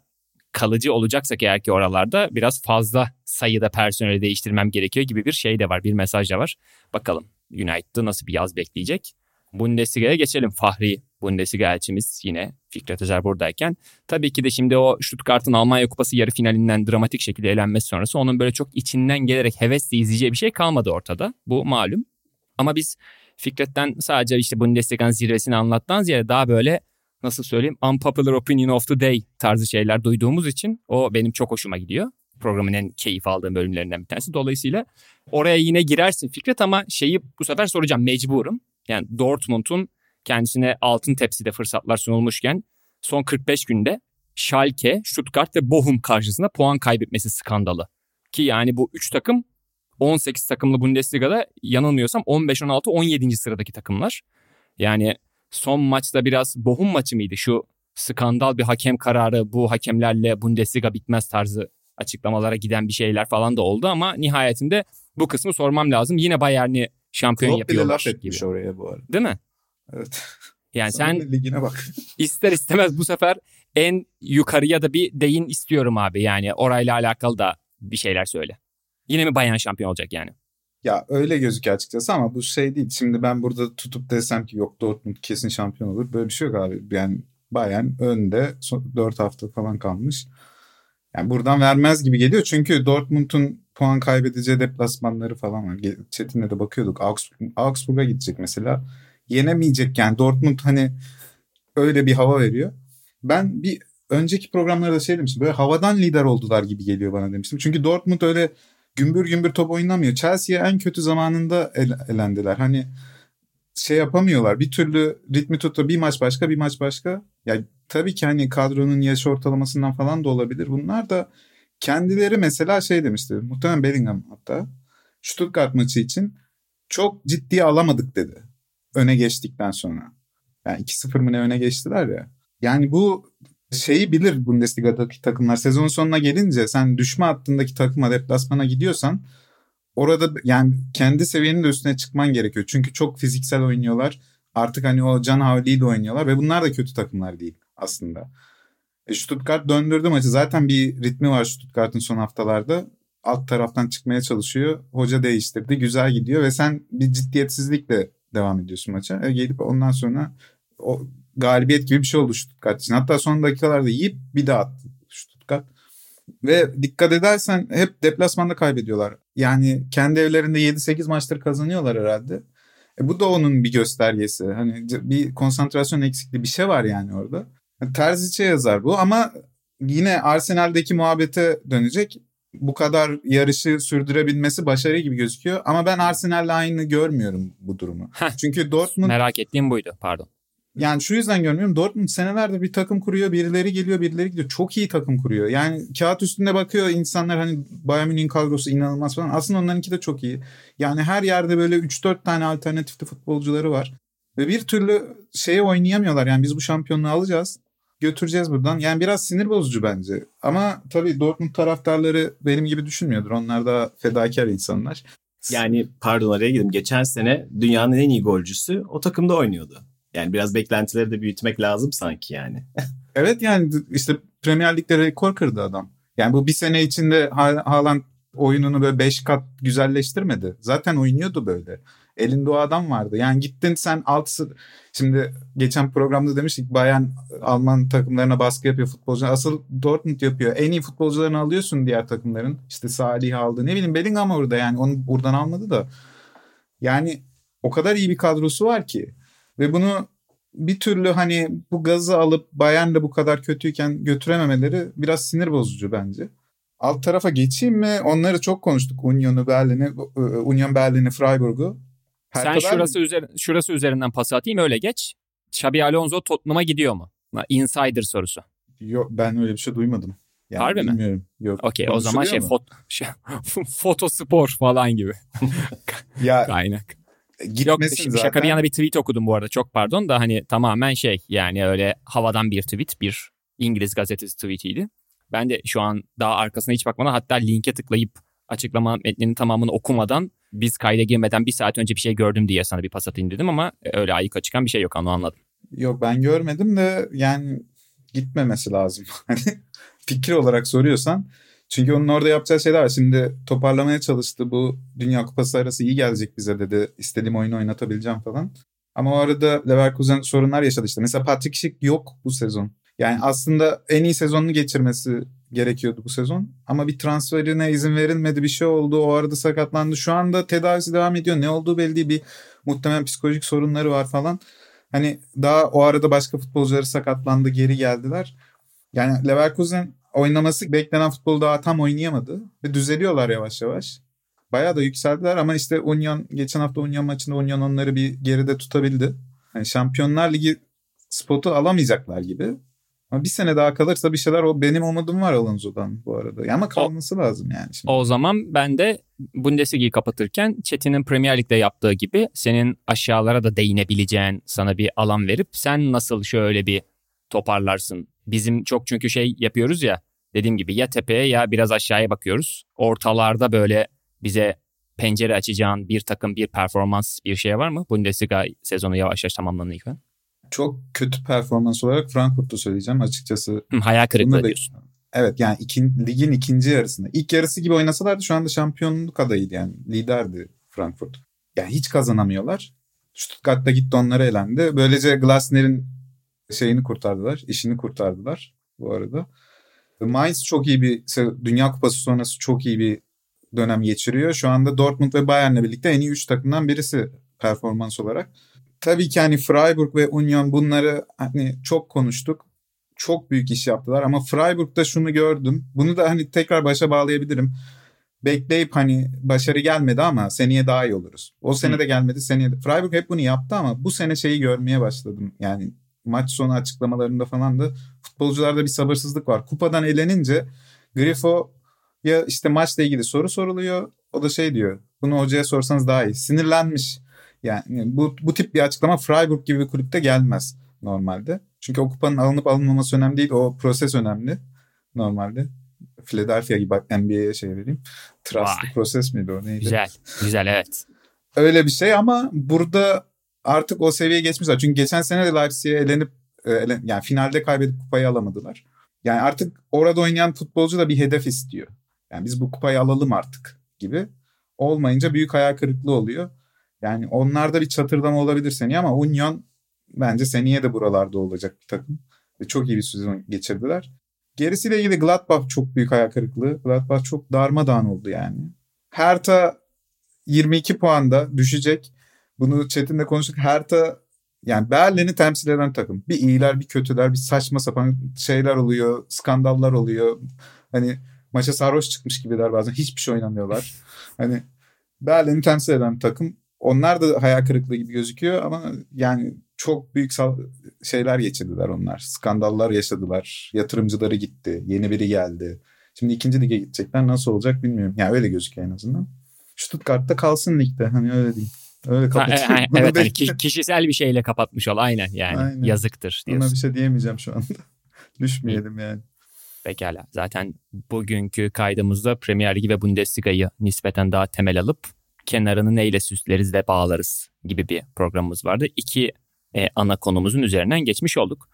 Speaker 2: kalıcı olacaksak eğer ki oralarda biraz fazla sayıda personeli değiştirmem gerekiyor gibi bir şey de var. Bir mesaj da var. Bakalım United'ı nasıl bir yaz bekleyecek. Bundesliga'ya geçelim. Fahri Bundesliga elçimiz yine Fikret Özer buradayken. Tabii ki de şimdi o Stuttgart'ın Almanya Kupası yarı finalinden dramatik şekilde elenmesi sonrası onun böyle çok içinden gelerek hevesle izleyeceği bir şey kalmadı ortada. Bu malum. Ama biz Fikret'ten sadece işte Bundesliga'nın zirvesini anlattan ziyade daha böyle nasıl söyleyeyim unpopular opinion of the day tarzı şeyler duyduğumuz için o benim çok hoşuma gidiyor. Programın en keyif aldığım bölümlerinden bir tanesi. Dolayısıyla oraya yine girersin Fikret ama şeyi bu sefer soracağım mecburum. Yani Dortmund'un kendisine altın tepside fırsatlar sunulmuşken son 45 günde Schalke, Stuttgart ve Bochum karşısında puan kaybetmesi skandalı. Ki yani bu 3 takım 18 takımlı Bundesliga'da yanılmıyorsam 15, 16, 17. sıradaki takımlar. Yani son maçta biraz Bochum maçı mıydı? Şu skandal bir hakem kararı bu hakemlerle Bundesliga bitmez tarzı açıklamalara giden bir şeyler falan da oldu ama nihayetinde bu kısmı sormam lazım. Yine Bayern'i şampiyon Klopp yapıyorlar
Speaker 4: bile laf etmiş gibi. oraya bu arada.
Speaker 2: Değil mi?
Speaker 4: Evet.
Speaker 2: Yani
Speaker 4: Sana sen ligine bak.
Speaker 2: ister istemez bu sefer en yukarıya da bir değin istiyorum abi. Yani orayla alakalı da bir şeyler söyle. Yine mi Bayern şampiyon olacak yani?
Speaker 4: Ya öyle gözüküyor açıkçası ama bu şey değil. Şimdi ben burada tutup desem ki yok Dortmund kesin şampiyon olur. Böyle bir şey yok abi. Yani Bayern önde 4 hafta falan kalmış. Yani buradan vermez gibi geliyor. Çünkü Dortmund'un puan kaybedeceği deplasmanları falan var. Çetin'le de bakıyorduk. Augsburg, Augsburg'a gidecek mesela. Yenemeyecek yani. Dortmund hani öyle bir hava veriyor. Ben bir önceki programlarda şey demiştim. Böyle havadan lider oldular gibi geliyor bana demiştim. Çünkü Dortmund öyle gümbür gümbür top oynamıyor. Chelsea'ye en kötü zamanında el, elendiler. Hani şey yapamıyorlar. Bir türlü ritmi tuttu. Bir maç başka, bir maç başka. Ya tabii ki hani kadronun yaş ortalamasından falan da olabilir. Bunlar da kendileri mesela şey demişti. Muhtemelen Bellingham hatta. Stuttgart maçı için çok ciddiye alamadık dedi. Öne geçtikten sonra. Yani 2-0 mı ne öne geçtiler ya. Yani bu şeyi bilir Bundesliga'daki takımlar. Sezon sonuna gelince sen düşme hattındaki takıma deplasmana gidiyorsan orada yani kendi seviyenin de üstüne çıkman gerekiyor. Çünkü çok fiziksel oynuyorlar. Artık hani o can havliyle oynuyorlar ve bunlar da kötü takımlar değil aslında. E Stuttgart döndürdü maçı. Zaten bir ritmi var Stuttgart'ın son haftalarda. Alt taraftan çıkmaya çalışıyor. Hoca değiştirdi. Güzel gidiyor ve sen bir ciddiyetsizlikle devam ediyorsun maça. E gelip ondan sonra o galibiyet gibi bir şey oldu Stuttgart için. Hatta son dakikalarda yiyip bir daha attı Stuttgart. Ve dikkat edersen hep deplasmanda kaybediyorlar. Yani kendi evlerinde 7-8 maçtır kazanıyorlar herhalde. E bu da onun bir göstergesi. Hani bir konsantrasyon eksikliği bir şey var yani orada. Terziç'e yazar bu ama yine Arsenal'deki muhabbete dönecek. Bu kadar yarışı sürdürebilmesi başarı gibi gözüküyor. Ama ben Arsenal'le aynı görmüyorum bu durumu.
Speaker 2: Heh,
Speaker 4: Çünkü Dortmund...
Speaker 2: Merak ettiğim buydu pardon.
Speaker 4: Yani şu yüzden görmüyorum. Dortmund senelerde bir takım kuruyor. Birileri geliyor, birileri gidiyor. Çok iyi takım kuruyor. Yani kağıt üstünde bakıyor insanlar hani Bayern Münih'in kadrosu inanılmaz falan. Aslında onlarınki de çok iyi. Yani her yerde böyle 3-4 tane alternatifli futbolcuları var. Ve bir türlü şeye oynayamıyorlar. Yani biz bu şampiyonluğu alacağız. Götüreceğiz buradan. Yani biraz sinir bozucu bence. Ama tabii Dortmund taraftarları benim gibi düşünmüyordur. Onlar da fedakar insanlar.
Speaker 3: Yani pardon araya girdim. Geçen sene dünyanın en iyi golcüsü o takımda oynuyordu. Yani biraz beklentileri de büyütmek lazım sanki yani. [laughs]
Speaker 4: evet yani işte Premier Lig'de rekor kırdı adam. Yani bu bir sene içinde Haaland oyununu böyle beş kat güzelleştirmedi. Zaten oynuyordu böyle. Elinde o adam vardı. Yani gittin sen altısı... Şimdi geçen programda demiştik Bayern Alman takımlarına baskı yapıyor futbolcular. Asıl Dortmund yapıyor. En iyi futbolcularını alıyorsun diğer takımların. İşte Salih aldı. Ne bileyim Bellingham orada yani. Onu buradan almadı da. Yani o kadar iyi bir kadrosu var ki. Ve bunu bir türlü hani bu gazı alıp Bayern de bu kadar kötüyken götürememeleri biraz sinir bozucu bence. Alt tarafa geçeyim mi? Onları çok konuştuk. Union'u, Berlin'i, Union Berlin'i, Freiburg'u.
Speaker 2: Sen şurası, üzeri, şurası üzerinden pas atayım öyle geç. Xabi Alonso Tottenham'a gidiyor mu? Insider sorusu.
Speaker 4: Yok ben öyle bir şey duymadım.
Speaker 2: Yani Harbi
Speaker 4: bilmiyorum.
Speaker 2: mi? Yok. Okey o zaman şey, fot, şey [laughs] fotospor falan gibi. [laughs]
Speaker 4: ya
Speaker 2: kaynak. Yok şimdi zaten. şaka bir yana bir tweet okudum bu arada çok pardon da hani tamamen şey yani öyle havadan bir tweet bir İngiliz gazetesi tweetiydi. Ben de şu an daha arkasına hiç bakmadan hatta linke tıklayıp açıklama metninin tamamını okumadan biz kayda girmeden bir saat önce bir şey gördüm diye sana bir pas atayım dedim ama öyle ayıka çıkan bir şey yok onu anladım.
Speaker 4: Yok ben görmedim de yani gitmemesi lazım. [laughs] Hani fikir olarak soruyorsan çünkü onun orada yapacağı şeyler var. Şimdi toparlamaya çalıştı. Bu Dünya Kupası arası iyi gelecek bize dedi. İstediğim oyunu oynatabileceğim falan. Ama o arada Leverkusen sorunlar yaşadı işte. Mesela Patrick Schick yok bu sezon. Yani aslında en iyi sezonunu geçirmesi gerekiyordu bu sezon. Ama bir transferine izin verilmedi bir şey oldu. O arada sakatlandı. Şu anda tedavisi devam ediyor. Ne olduğu belli değil. Bir muhtemelen psikolojik sorunları var falan. Hani daha o arada başka futbolcuları sakatlandı geri geldiler. Yani Leverkusen oynaması beklenen futbolu daha tam oynayamadı. Ve düzeliyorlar yavaş yavaş. Bayağı da yükseldiler ama işte Union geçen hafta Union maçında Union onları bir geride tutabildi. Yani Şampiyonlar Ligi spotu alamayacaklar gibi. Ama bir sene daha kalırsa bir şeyler o benim umudum var Alonso'dan bu arada. Ama kalması o, lazım yani. Şimdi.
Speaker 2: O zaman ben de Bundesliga'yı kapatırken Çetin'in Premier Lig'de yaptığı gibi senin aşağılara da değinebileceğin sana bir alan verip sen nasıl şöyle bir toparlarsın Bizim çok çünkü şey yapıyoruz ya dediğim gibi ya tepeye ya biraz aşağıya bakıyoruz. Ortalarda böyle bize pencere açacağın bir takım bir performans bir şey var mı? Bundesliga sezonu yavaş yavaş tamamlanırken.
Speaker 4: Çok kötü performans olarak Frankfurt'u söyleyeceğim açıkçası.
Speaker 2: Hı, hayal kırıklığı diyorsun.
Speaker 4: Evet yani iki, ligin ikinci yarısında. İlk yarısı gibi oynasalardı şu anda şampiyonluk adayıydı yani. Liderdi Frankfurt. Yani hiç kazanamıyorlar. Stuttgart'ta gitti onlara elendi. Böylece Glasner'in şeyini kurtardılar, işini kurtardılar bu arada. Mainz çok iyi bir Dünya Kupası sonrası çok iyi bir dönem geçiriyor. Şu anda Dortmund ve Bayern'le birlikte en iyi 3 takımdan birisi performans olarak. Tabii ki hani Freiburg ve Union bunları hani çok konuştuk. Çok büyük iş yaptılar ama Freiburg'da şunu gördüm. Bunu da hani tekrar başa bağlayabilirim. Bekleyip hani başarı gelmedi ama seneye daha iyi oluruz. O sene de gelmedi seneye de. Freiburg hep bunu yaptı ama bu sene şeyi görmeye başladım. Yani maç sonu açıklamalarında falan da futbolcularda bir sabırsızlık var. Kupadan elenince Grifo ya işte maçla ilgili soru soruluyor. O da şey diyor. Bunu hocaya sorsanız daha iyi. Sinirlenmiş. Yani bu, bu tip bir açıklama Freiburg gibi bir kulüpte gelmez normalde. Çünkü o kupanın alınıp alınmaması önemli değil. O proses önemli normalde. Philadelphia gibi bak NBA'ye şey vereyim. Trustlı proses miydi o neydi?
Speaker 2: Güzel. Güzel evet.
Speaker 4: Öyle bir şey ama burada artık o seviyeye geçmişler. Çünkü geçen sene de Leipzig'e elenip e, yani finalde kaybedip kupayı alamadılar. Yani artık orada oynayan futbolcu da bir hedef istiyor. Yani biz bu kupayı alalım artık gibi. Olmayınca büyük hayal kırıklığı oluyor. Yani onlarda bir çatırdama olabilir seneye ama Union bence seneye de buralarda olacak bir takım. Ve çok iyi bir sezon geçirdiler. Gerisiyle ilgili Gladbach çok büyük hayal kırıklığı. Gladbach çok darmadağın oldu yani. Hertha 22 puanda düşecek. Bunu Çetin'le konuştuk. Hertha yani Berlin'i temsil eden takım. Bir iyiler bir kötüler bir saçma sapan şeyler oluyor. Skandallar oluyor. Hani maça sarhoş çıkmış gibiler bazen. Hiçbir şey oynamıyorlar. Hani Berlin'i temsil eden takım. Onlar da hayal kırıklığı gibi gözüküyor ama yani çok büyük şeyler geçirdiler onlar. Skandallar yaşadılar. Yatırımcıları gitti. Yeni biri geldi. Şimdi ikinci lige gidecekler. Nasıl olacak bilmiyorum. Yani öyle gözüküyor en azından. Stuttgart'ta kalsın ligde. Hani öyle diyeyim. Öyle kapatayım. Ha,
Speaker 2: e, evet hani kişisel bir şeyle kapatmış ol. Aynen yani. Aynen. Yazıktır diyorsun.
Speaker 4: Ona bir şey diyemeyeceğim şu anda. [laughs] Düşmeyelim yani.
Speaker 2: Pekala. Zaten bugünkü kaydımızda Premier Ligi ve Bundesliga'yı nispeten daha temel alıp kenarını neyle süsleriz de bağlarız gibi bir programımız vardı. İki e, ana konumuzun üzerinden geçmiş olduk.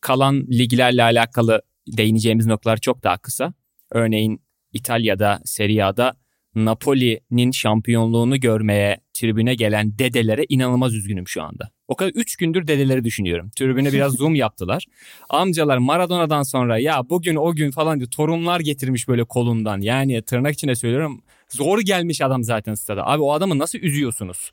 Speaker 2: Kalan liglerle alakalı değineceğimiz noktalar çok daha kısa. Örneğin İtalya'da, Serie A'da Napoli'nin şampiyonluğunu görmeye tribüne gelen dedelere inanılmaz üzgünüm şu anda. O kadar 3 gündür dedeleri düşünüyorum. Tribüne biraz [laughs] zoom yaptılar. Amcalar Maradona'dan sonra ya bugün o gün falan diyor torunlar getirmiş böyle kolundan. Yani tırnak içine söylüyorum zor gelmiş adam zaten stada. Abi o adamı nasıl üzüyorsunuz?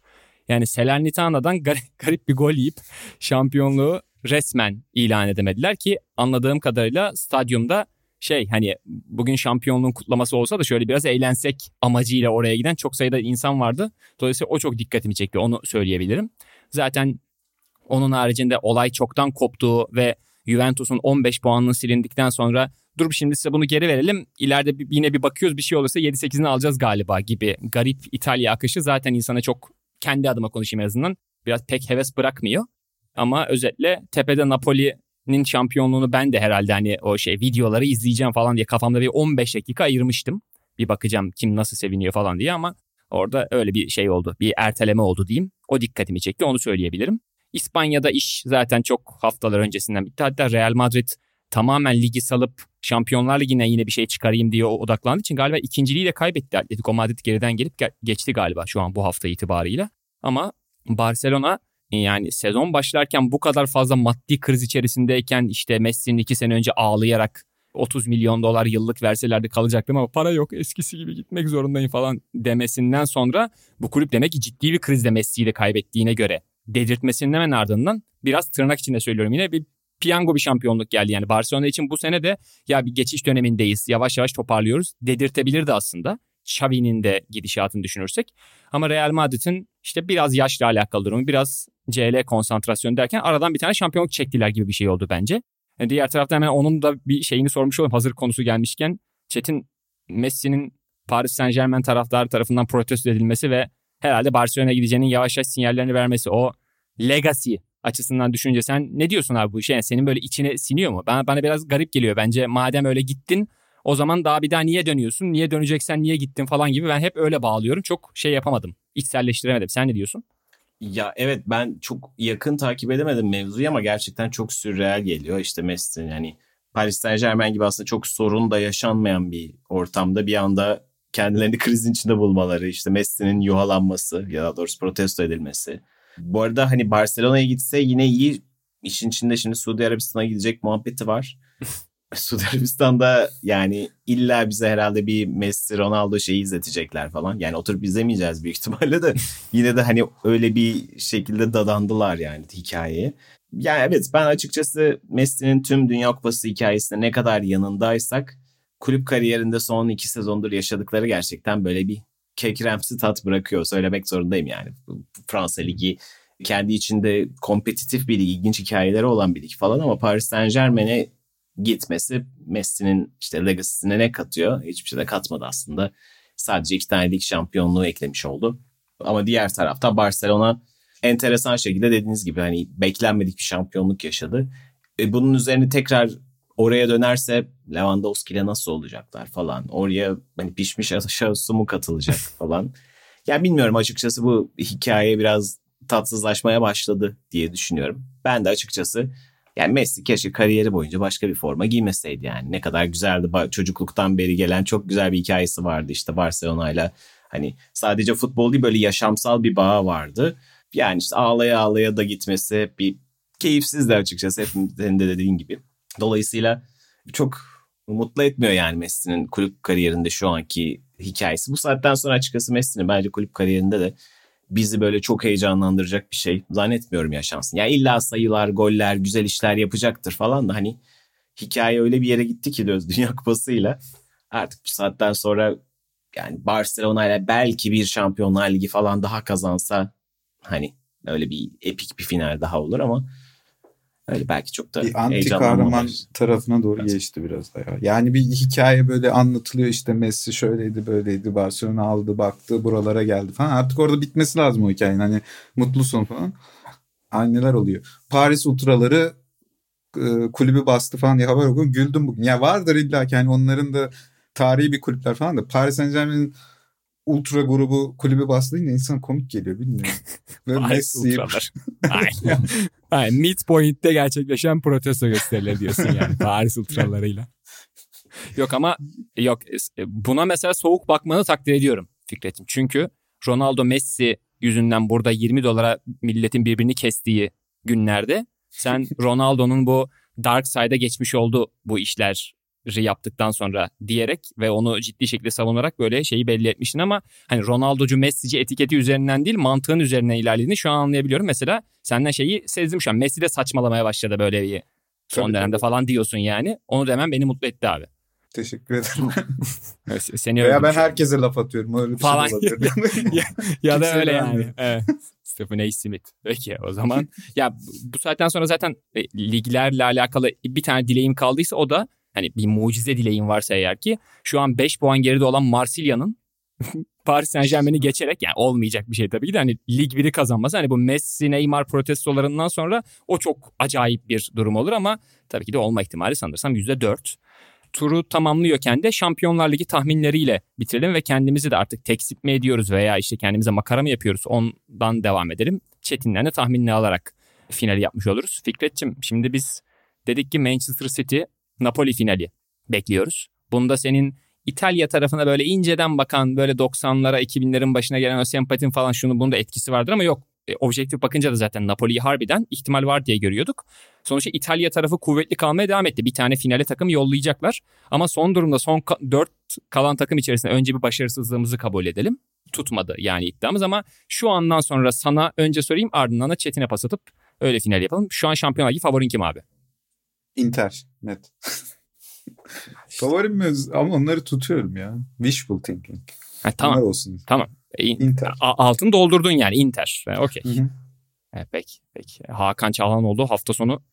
Speaker 2: Yani Selernitana'dan [laughs] garip, garip bir gol yiyip şampiyonluğu resmen ilan edemediler ki anladığım kadarıyla stadyumda şey hani bugün şampiyonluğun kutlaması olsa da şöyle biraz eğlensek amacıyla oraya giden çok sayıda insan vardı. Dolayısıyla o çok dikkatimi çekti onu söyleyebilirim. Zaten onun haricinde olay çoktan koptuğu ve Juventus'un 15 puanının silindikten sonra dur şimdi size bunu geri verelim. İleride yine bir bakıyoruz bir şey olursa 7-8'ini alacağız galiba gibi garip İtalya akışı zaten insana çok kendi adıma konuşayım en azından biraz pek heves bırakmıyor. Ama özetle tepede Napoli'nin şampiyonluğunu ben de herhalde hani o şey videoları izleyeceğim falan diye kafamda bir 15 dakika ayırmıştım. Bir bakacağım kim nasıl seviniyor falan diye ama orada öyle bir şey oldu. Bir erteleme oldu diyeyim. O dikkatimi çekti onu söyleyebilirim. İspanya'da iş zaten çok haftalar öncesinden bitti. Hatta Real Madrid tamamen ligi salıp Şampiyonlar Ligi'ne yine bir şey çıkarayım diye odaklandığı için galiba ikinciliği de kaybetti. Atletico Madrid geriden gelip geçti galiba şu an bu hafta itibarıyla. Ama Barcelona yani sezon başlarken bu kadar fazla maddi kriz içerisindeyken işte Messi'nin iki sene önce ağlayarak 30 milyon dolar yıllık verselerdi kalacaktım ama para yok eskisi gibi gitmek zorundayım falan demesinden sonra bu kulüp demek ki ciddi bir krizde Messi'yi de kaybettiğine göre dedirtmesinin hemen ardından biraz tırnak içinde söylüyorum yine bir piyango bir şampiyonluk geldi. Yani Barcelona için bu sene de ya bir geçiş dönemindeyiz. Yavaş yavaş toparlıyoruz. Dedirtebilirdi aslında. Xavi'nin de gidişatını düşünürsek. Ama Real Madrid'in işte biraz yaşla alakalı durumu, biraz CL konsantrasyonu derken aradan bir tane şampiyonluk çektiler gibi bir şey oldu bence. Yani e, diğer taraftan hemen onun da bir şeyini sormuş olayım hazır konusu gelmişken. Çetin Messi'nin Paris Saint Germain taraftarı tarafından protesto edilmesi ve herhalde Barcelona'ya gideceğinin yavaş yavaş sinyallerini vermesi. O legacy açısından düşünce sen ne diyorsun abi bu işe? Yani senin böyle içine siniyor mu? Bana, bana biraz garip geliyor. Bence madem öyle gittin o zaman daha bir daha niye dönüyorsun? Niye döneceksen niye gittin falan gibi ben hep öyle bağlıyorum. Çok şey yapamadım. İçselleştiremedim. Sen ne diyorsun?
Speaker 3: Ya evet ben çok yakın takip edemedim mevzuyu ama gerçekten çok sürreal geliyor. İşte Messi yani Paris Saint Germain gibi aslında çok sorun da yaşanmayan bir ortamda bir anda kendilerini krizin içinde bulmaları, işte Messi'nin yuhalanması ya da doğrusu protesto edilmesi. Bu arada hani Barcelona'ya gitse yine iyi işin içinde şimdi Suudi Arabistan'a gidecek muhabbeti var. [laughs] Suudi Arabistan'da yani illa bize herhalde bir Messi Ronaldo şeyi izletecekler falan. Yani oturup izlemeyeceğiz büyük [laughs] ihtimalle de yine de hani öyle bir şekilde dadandılar yani hikayeye. Yani evet ben açıkçası Messi'nin tüm Dünya Kupası hikayesinde ne kadar yanındaysak kulüp kariyerinde son iki sezondur yaşadıkları gerçekten böyle bir kekremsi tat bırakıyor. Söylemek zorundayım yani. Fransa Ligi kendi içinde kompetitif bir lig, ilginç hikayeleri olan bir lig falan ama Paris Saint Germain'e gitmesi Messi'nin işte legacy'sine ne katıyor? Hiçbir şey de katmadı aslında. Sadece iki tane lig şampiyonluğu eklemiş oldu. Ama diğer tarafta Barcelona enteresan şekilde dediğiniz gibi hani beklenmedik bir şampiyonluk yaşadı. E bunun üzerine tekrar oraya dönerse Lewandowski ile nasıl olacaklar falan. Oraya hani pişmiş aşağısı mu katılacak [laughs] falan. Yani bilmiyorum açıkçası bu hikaye biraz tatsızlaşmaya başladı diye düşünüyorum. Ben de açıkçası yani Messi keşke kariyeri boyunca başka bir forma giymeseydi yani. Ne kadar güzeldi çocukluktan beri gelen çok güzel bir hikayesi vardı işte Barcelona'yla. Hani sadece futbol değil böyle yaşamsal bir bağı vardı. Yani işte ağlaya ağlaya da gitmesi bir keyifsiz de açıkçası hepimizin de dediğin gibi. Dolayısıyla çok mutlu etmiyor yani Messi'nin kulüp kariyerinde şu anki hikayesi. Bu saatten sonra açıkçası Messi'nin bence kulüp kariyerinde de bizi böyle çok heyecanlandıracak bir şey zannetmiyorum yaşansın. Yani illa sayılar, goller, güzel işler yapacaktır falan da hani hikaye öyle bir yere gitti ki Düz Dünya Kupası'yla artık bu saatten sonra yani Barcelona ile belki bir Şampiyonlar Ligi falan daha kazansa hani öyle bir epik bir final daha olur ama öyle belki çok da
Speaker 4: bir anti kahraman tarafına doğru evet. geçti biraz da ya. Yani bir hikaye böyle anlatılıyor işte Messi şöyleydi böyleydi Barcelona aldı baktı buralara geldi falan. Artık orada bitmesi lazım o hikayenin hani mutlu son falan. Anneler oluyor. Paris ultraları e, kulübü bastı falan diye haber okudum. Güldüm bugün. Ya vardır illa ki hani onların da tarihi bir kulüpler falan da Paris Saint Germain'in ultra grubu kulübü bastığında insan komik geliyor bilmiyorum. [laughs]
Speaker 2: Böyle Messi. Aynen. Aynen. [laughs] Midpoint'te gerçekleşen protesto gösterileri diyorsun yani Paris ultralarıyla. yok ama yok e, buna mesela soğuk bakmanı takdir ediyorum Fikret'im. Çünkü Ronaldo Messi yüzünden burada 20 dolara milletin birbirini kestiği günlerde sen [laughs] Ronaldo'nun bu dark side'a geçmiş oldu bu işler yaptıktan sonra diyerek ve onu ciddi şekilde savunarak böyle şeyi belli etmiştin ama hani Ronaldo'cu Messi'ci etiketi üzerinden değil mantığın üzerine ilerlediğini şu an anlayabiliyorum. Mesela senden şeyi sezdim şu an. Messi de saçmalamaya başladı böyle bir son tabii, dönemde tabii. falan diyorsun yani. Onu demem beni mutlu etti abi.
Speaker 4: Teşekkür ederim. [laughs]
Speaker 2: Seni
Speaker 4: Veya ben herkese laf atıyorum. Öyle bir şey falan. Şey [laughs]
Speaker 2: ya, ya da öyle yani. Evet. Stephen A. Smith. Peki o zaman. [laughs] ya bu saatten sonra zaten e, liglerle alakalı bir tane dileğim kaldıysa o da hani bir mucize dileğin varsa eğer ki şu an 5 puan geride olan Marsilya'nın [laughs] Paris Saint Germain'i geçerek yani olmayacak bir şey tabii ki de hani lig biri kazanması hani bu Messi Neymar protestolarından sonra o çok acayip bir durum olur ama tabii ki de olma ihtimali sanırsam %4. Turu tamamlıyorken de Şampiyonlar Ligi tahminleriyle bitirelim ve kendimizi de artık tekzip mi ediyoruz veya işte kendimize makara mı yapıyoruz ondan devam edelim. Çetin'den de tahminini alarak finali yapmış oluruz. Fikret'cim şimdi biz dedik ki Manchester City Napoli finali bekliyoruz. Bunda senin İtalya tarafına böyle inceden bakan böyle 90'lara 2000'lerin başına gelen o sempatin falan şunu bunda etkisi vardır ama yok. E, objektif bakınca da zaten Napoli'yi harbiden ihtimal var diye görüyorduk. Sonuçta İtalya tarafı kuvvetli kalmaya devam etti. Bir tane finale takım yollayacaklar. Ama son durumda son 4 kalan takım içerisinde önce bir başarısızlığımızı kabul edelim. Tutmadı yani iddiamız ama şu andan sonra sana önce sorayım ardından da Çetin'e pas atıp öyle final yapalım. Şu an Şampiyonlar Ligi favorin kim abi?
Speaker 4: Inter net. [laughs] Favorim mi? Ama onları tutuyorum ya. Wishful thinking.
Speaker 2: Ha, tamam. Onlar olsun. Tamam. E, Inter. Altını doldurdun yani Inter. E, Okey. Evet, peki. Peki. Hakan Çalhanoğlu hafta sonu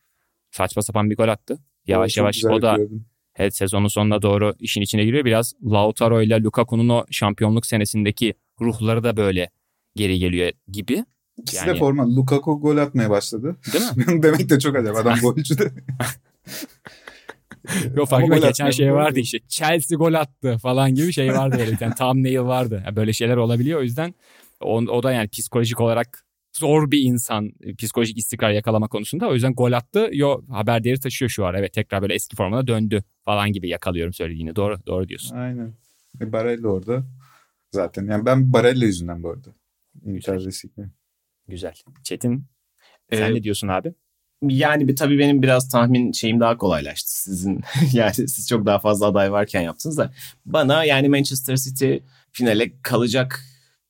Speaker 2: saçma sapan bir gol attı. Yavaş o, yavaş o da gördüm. evet sezonun sonuna doğru işin içine giriyor. Biraz Lautaro ile Lukaku'nun o şampiyonluk senesindeki ruhları da böyle geri geliyor gibi.
Speaker 4: İkisi yani... de forma. Lukaku gol atmaya başladı. Değil mi? [laughs] Demek de çok acayip. Adam [laughs] golcü de.
Speaker 2: Yok farklı geçen şey vardı işte. Chelsea gol attı falan gibi şey vardı böyle. Yani thumbnail vardı. Yani böyle şeyler olabiliyor. O yüzden o, o da yani psikolojik olarak zor bir insan psikolojik istikrar yakalama konusunda. O yüzden gol attı. Yo haber değeri taşıyor şu an. Evet tekrar böyle eski formuna döndü falan gibi yakalıyorum söylediğini. Doğru doğru diyorsun.
Speaker 4: Aynen. E, Barella orada zaten. Yani ben Barella yüzünden bu arada. Güzel.
Speaker 2: Güzel. Çetin sen ee, ne diyorsun abi?
Speaker 3: Yani bir tabii benim biraz tahmin şeyim daha kolaylaştı. Sizin [laughs] yani siz çok daha fazla aday varken yaptınız da bana yani Manchester City finale kalacak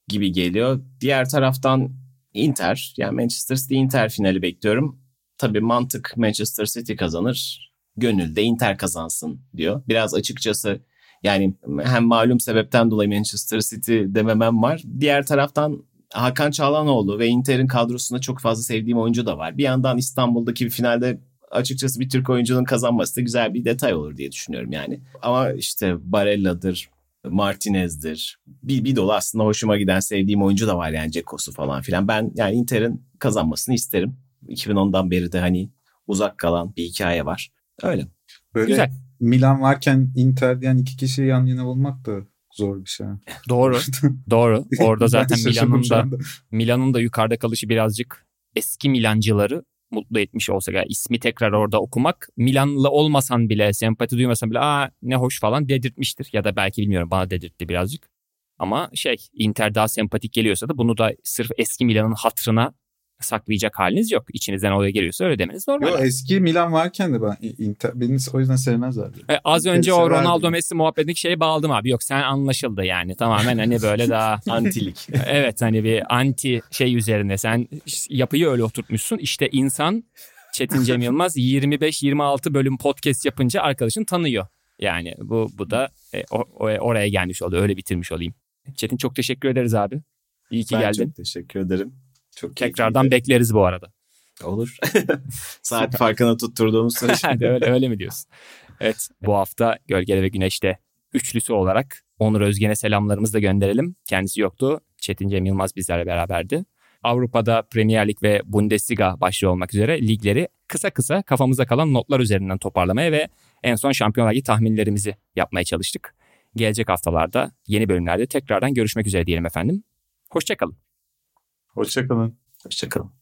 Speaker 3: gibi geliyor. Diğer taraftan Inter yani Manchester City Inter finali bekliyorum. Tabii mantık Manchester City kazanır. Gönül de Inter kazansın diyor. Biraz açıkçası yani hem malum sebepten dolayı Manchester City dememem var. Diğer taraftan Hakan Çağlanoğlu ve Inter'in kadrosunda çok fazla sevdiğim oyuncu da var. Bir yandan İstanbul'daki bir finalde açıkçası bir Türk oyuncunun kazanması da güzel bir detay olur diye düşünüyorum yani. Ama işte Barella'dır, Martinez'dir. Bir, bir dolu aslında hoşuma giden sevdiğim oyuncu da var yani Cekos'u falan filan. Ben yani Inter'in kazanmasını isterim. 2010'dan beri de hani uzak kalan bir hikaye var. Öyle.
Speaker 4: Böyle
Speaker 2: Güzel.
Speaker 4: Milan varken Inter diyen iki kişi yan yana bulmak da zor bir şey.
Speaker 2: Doğru. [laughs] Doğru. Orada zaten Milan'ın da. Milan'ın da yukarıda kalışı birazcık eski Milancıları mutlu etmiş olsa yani ismi tekrar orada okumak Milanlı olmasan bile sempati duymasan bile aa ne hoş falan dedirtmiştir ya da belki bilmiyorum bana dedirtti birazcık. Ama şey Inter daha sempatik geliyorsa da bunu da sırf eski Milan'ın hatrına saklayacak haliniz yok. İçinizden oraya geliyorsa öyle demeniz normal.
Speaker 4: Yo, eski Milan varken de ben Inter, beni o yüzden sevmezlerdi.
Speaker 2: E, az önce o. Ronaldo Messi muhabbetindeki şeye bağladım abi. Yok sen anlaşıldı yani. Tamamen hani böyle daha [laughs]
Speaker 3: Antilik.
Speaker 2: evet hani bir anti şey üzerine sen yapıyı öyle oturtmuşsun. İşte insan Çetin Cem Yılmaz [laughs] 25-26 bölüm podcast yapınca arkadaşın tanıyor. Yani bu bu da e, o- o- oraya gelmiş oldu. Öyle bitirmiş olayım. Çetin çok teşekkür ederiz abi. İyi ki
Speaker 3: ben
Speaker 2: geldin.
Speaker 3: çok teşekkür ederim. Çok
Speaker 2: Tekrardan
Speaker 3: keyifliydi.
Speaker 2: bekleriz bu arada.
Speaker 3: Olur. [laughs] [laughs] Saat farkına tutturduğumuz. [laughs]
Speaker 2: Hadi öyle, öyle mi diyorsun? Evet bu hafta Gölgede ve Güneş'te üçlüsü olarak Onur Özgen'e selamlarımızı da gönderelim. Kendisi yoktu. Çetin Cem Yılmaz bizlerle beraberdi. Avrupa'da Premier Lig ve Bundesliga başlıyor olmak üzere ligleri kısa kısa kafamıza kalan notlar üzerinden toparlamaya ve en son Şampiyonlar Ligi tahminlerimizi yapmaya çalıştık. Gelecek haftalarda yeni bölümlerde tekrardan görüşmek üzere diyelim efendim. Hoşçakalın.
Speaker 4: Hoşçakalın.
Speaker 3: Hoşçakalın.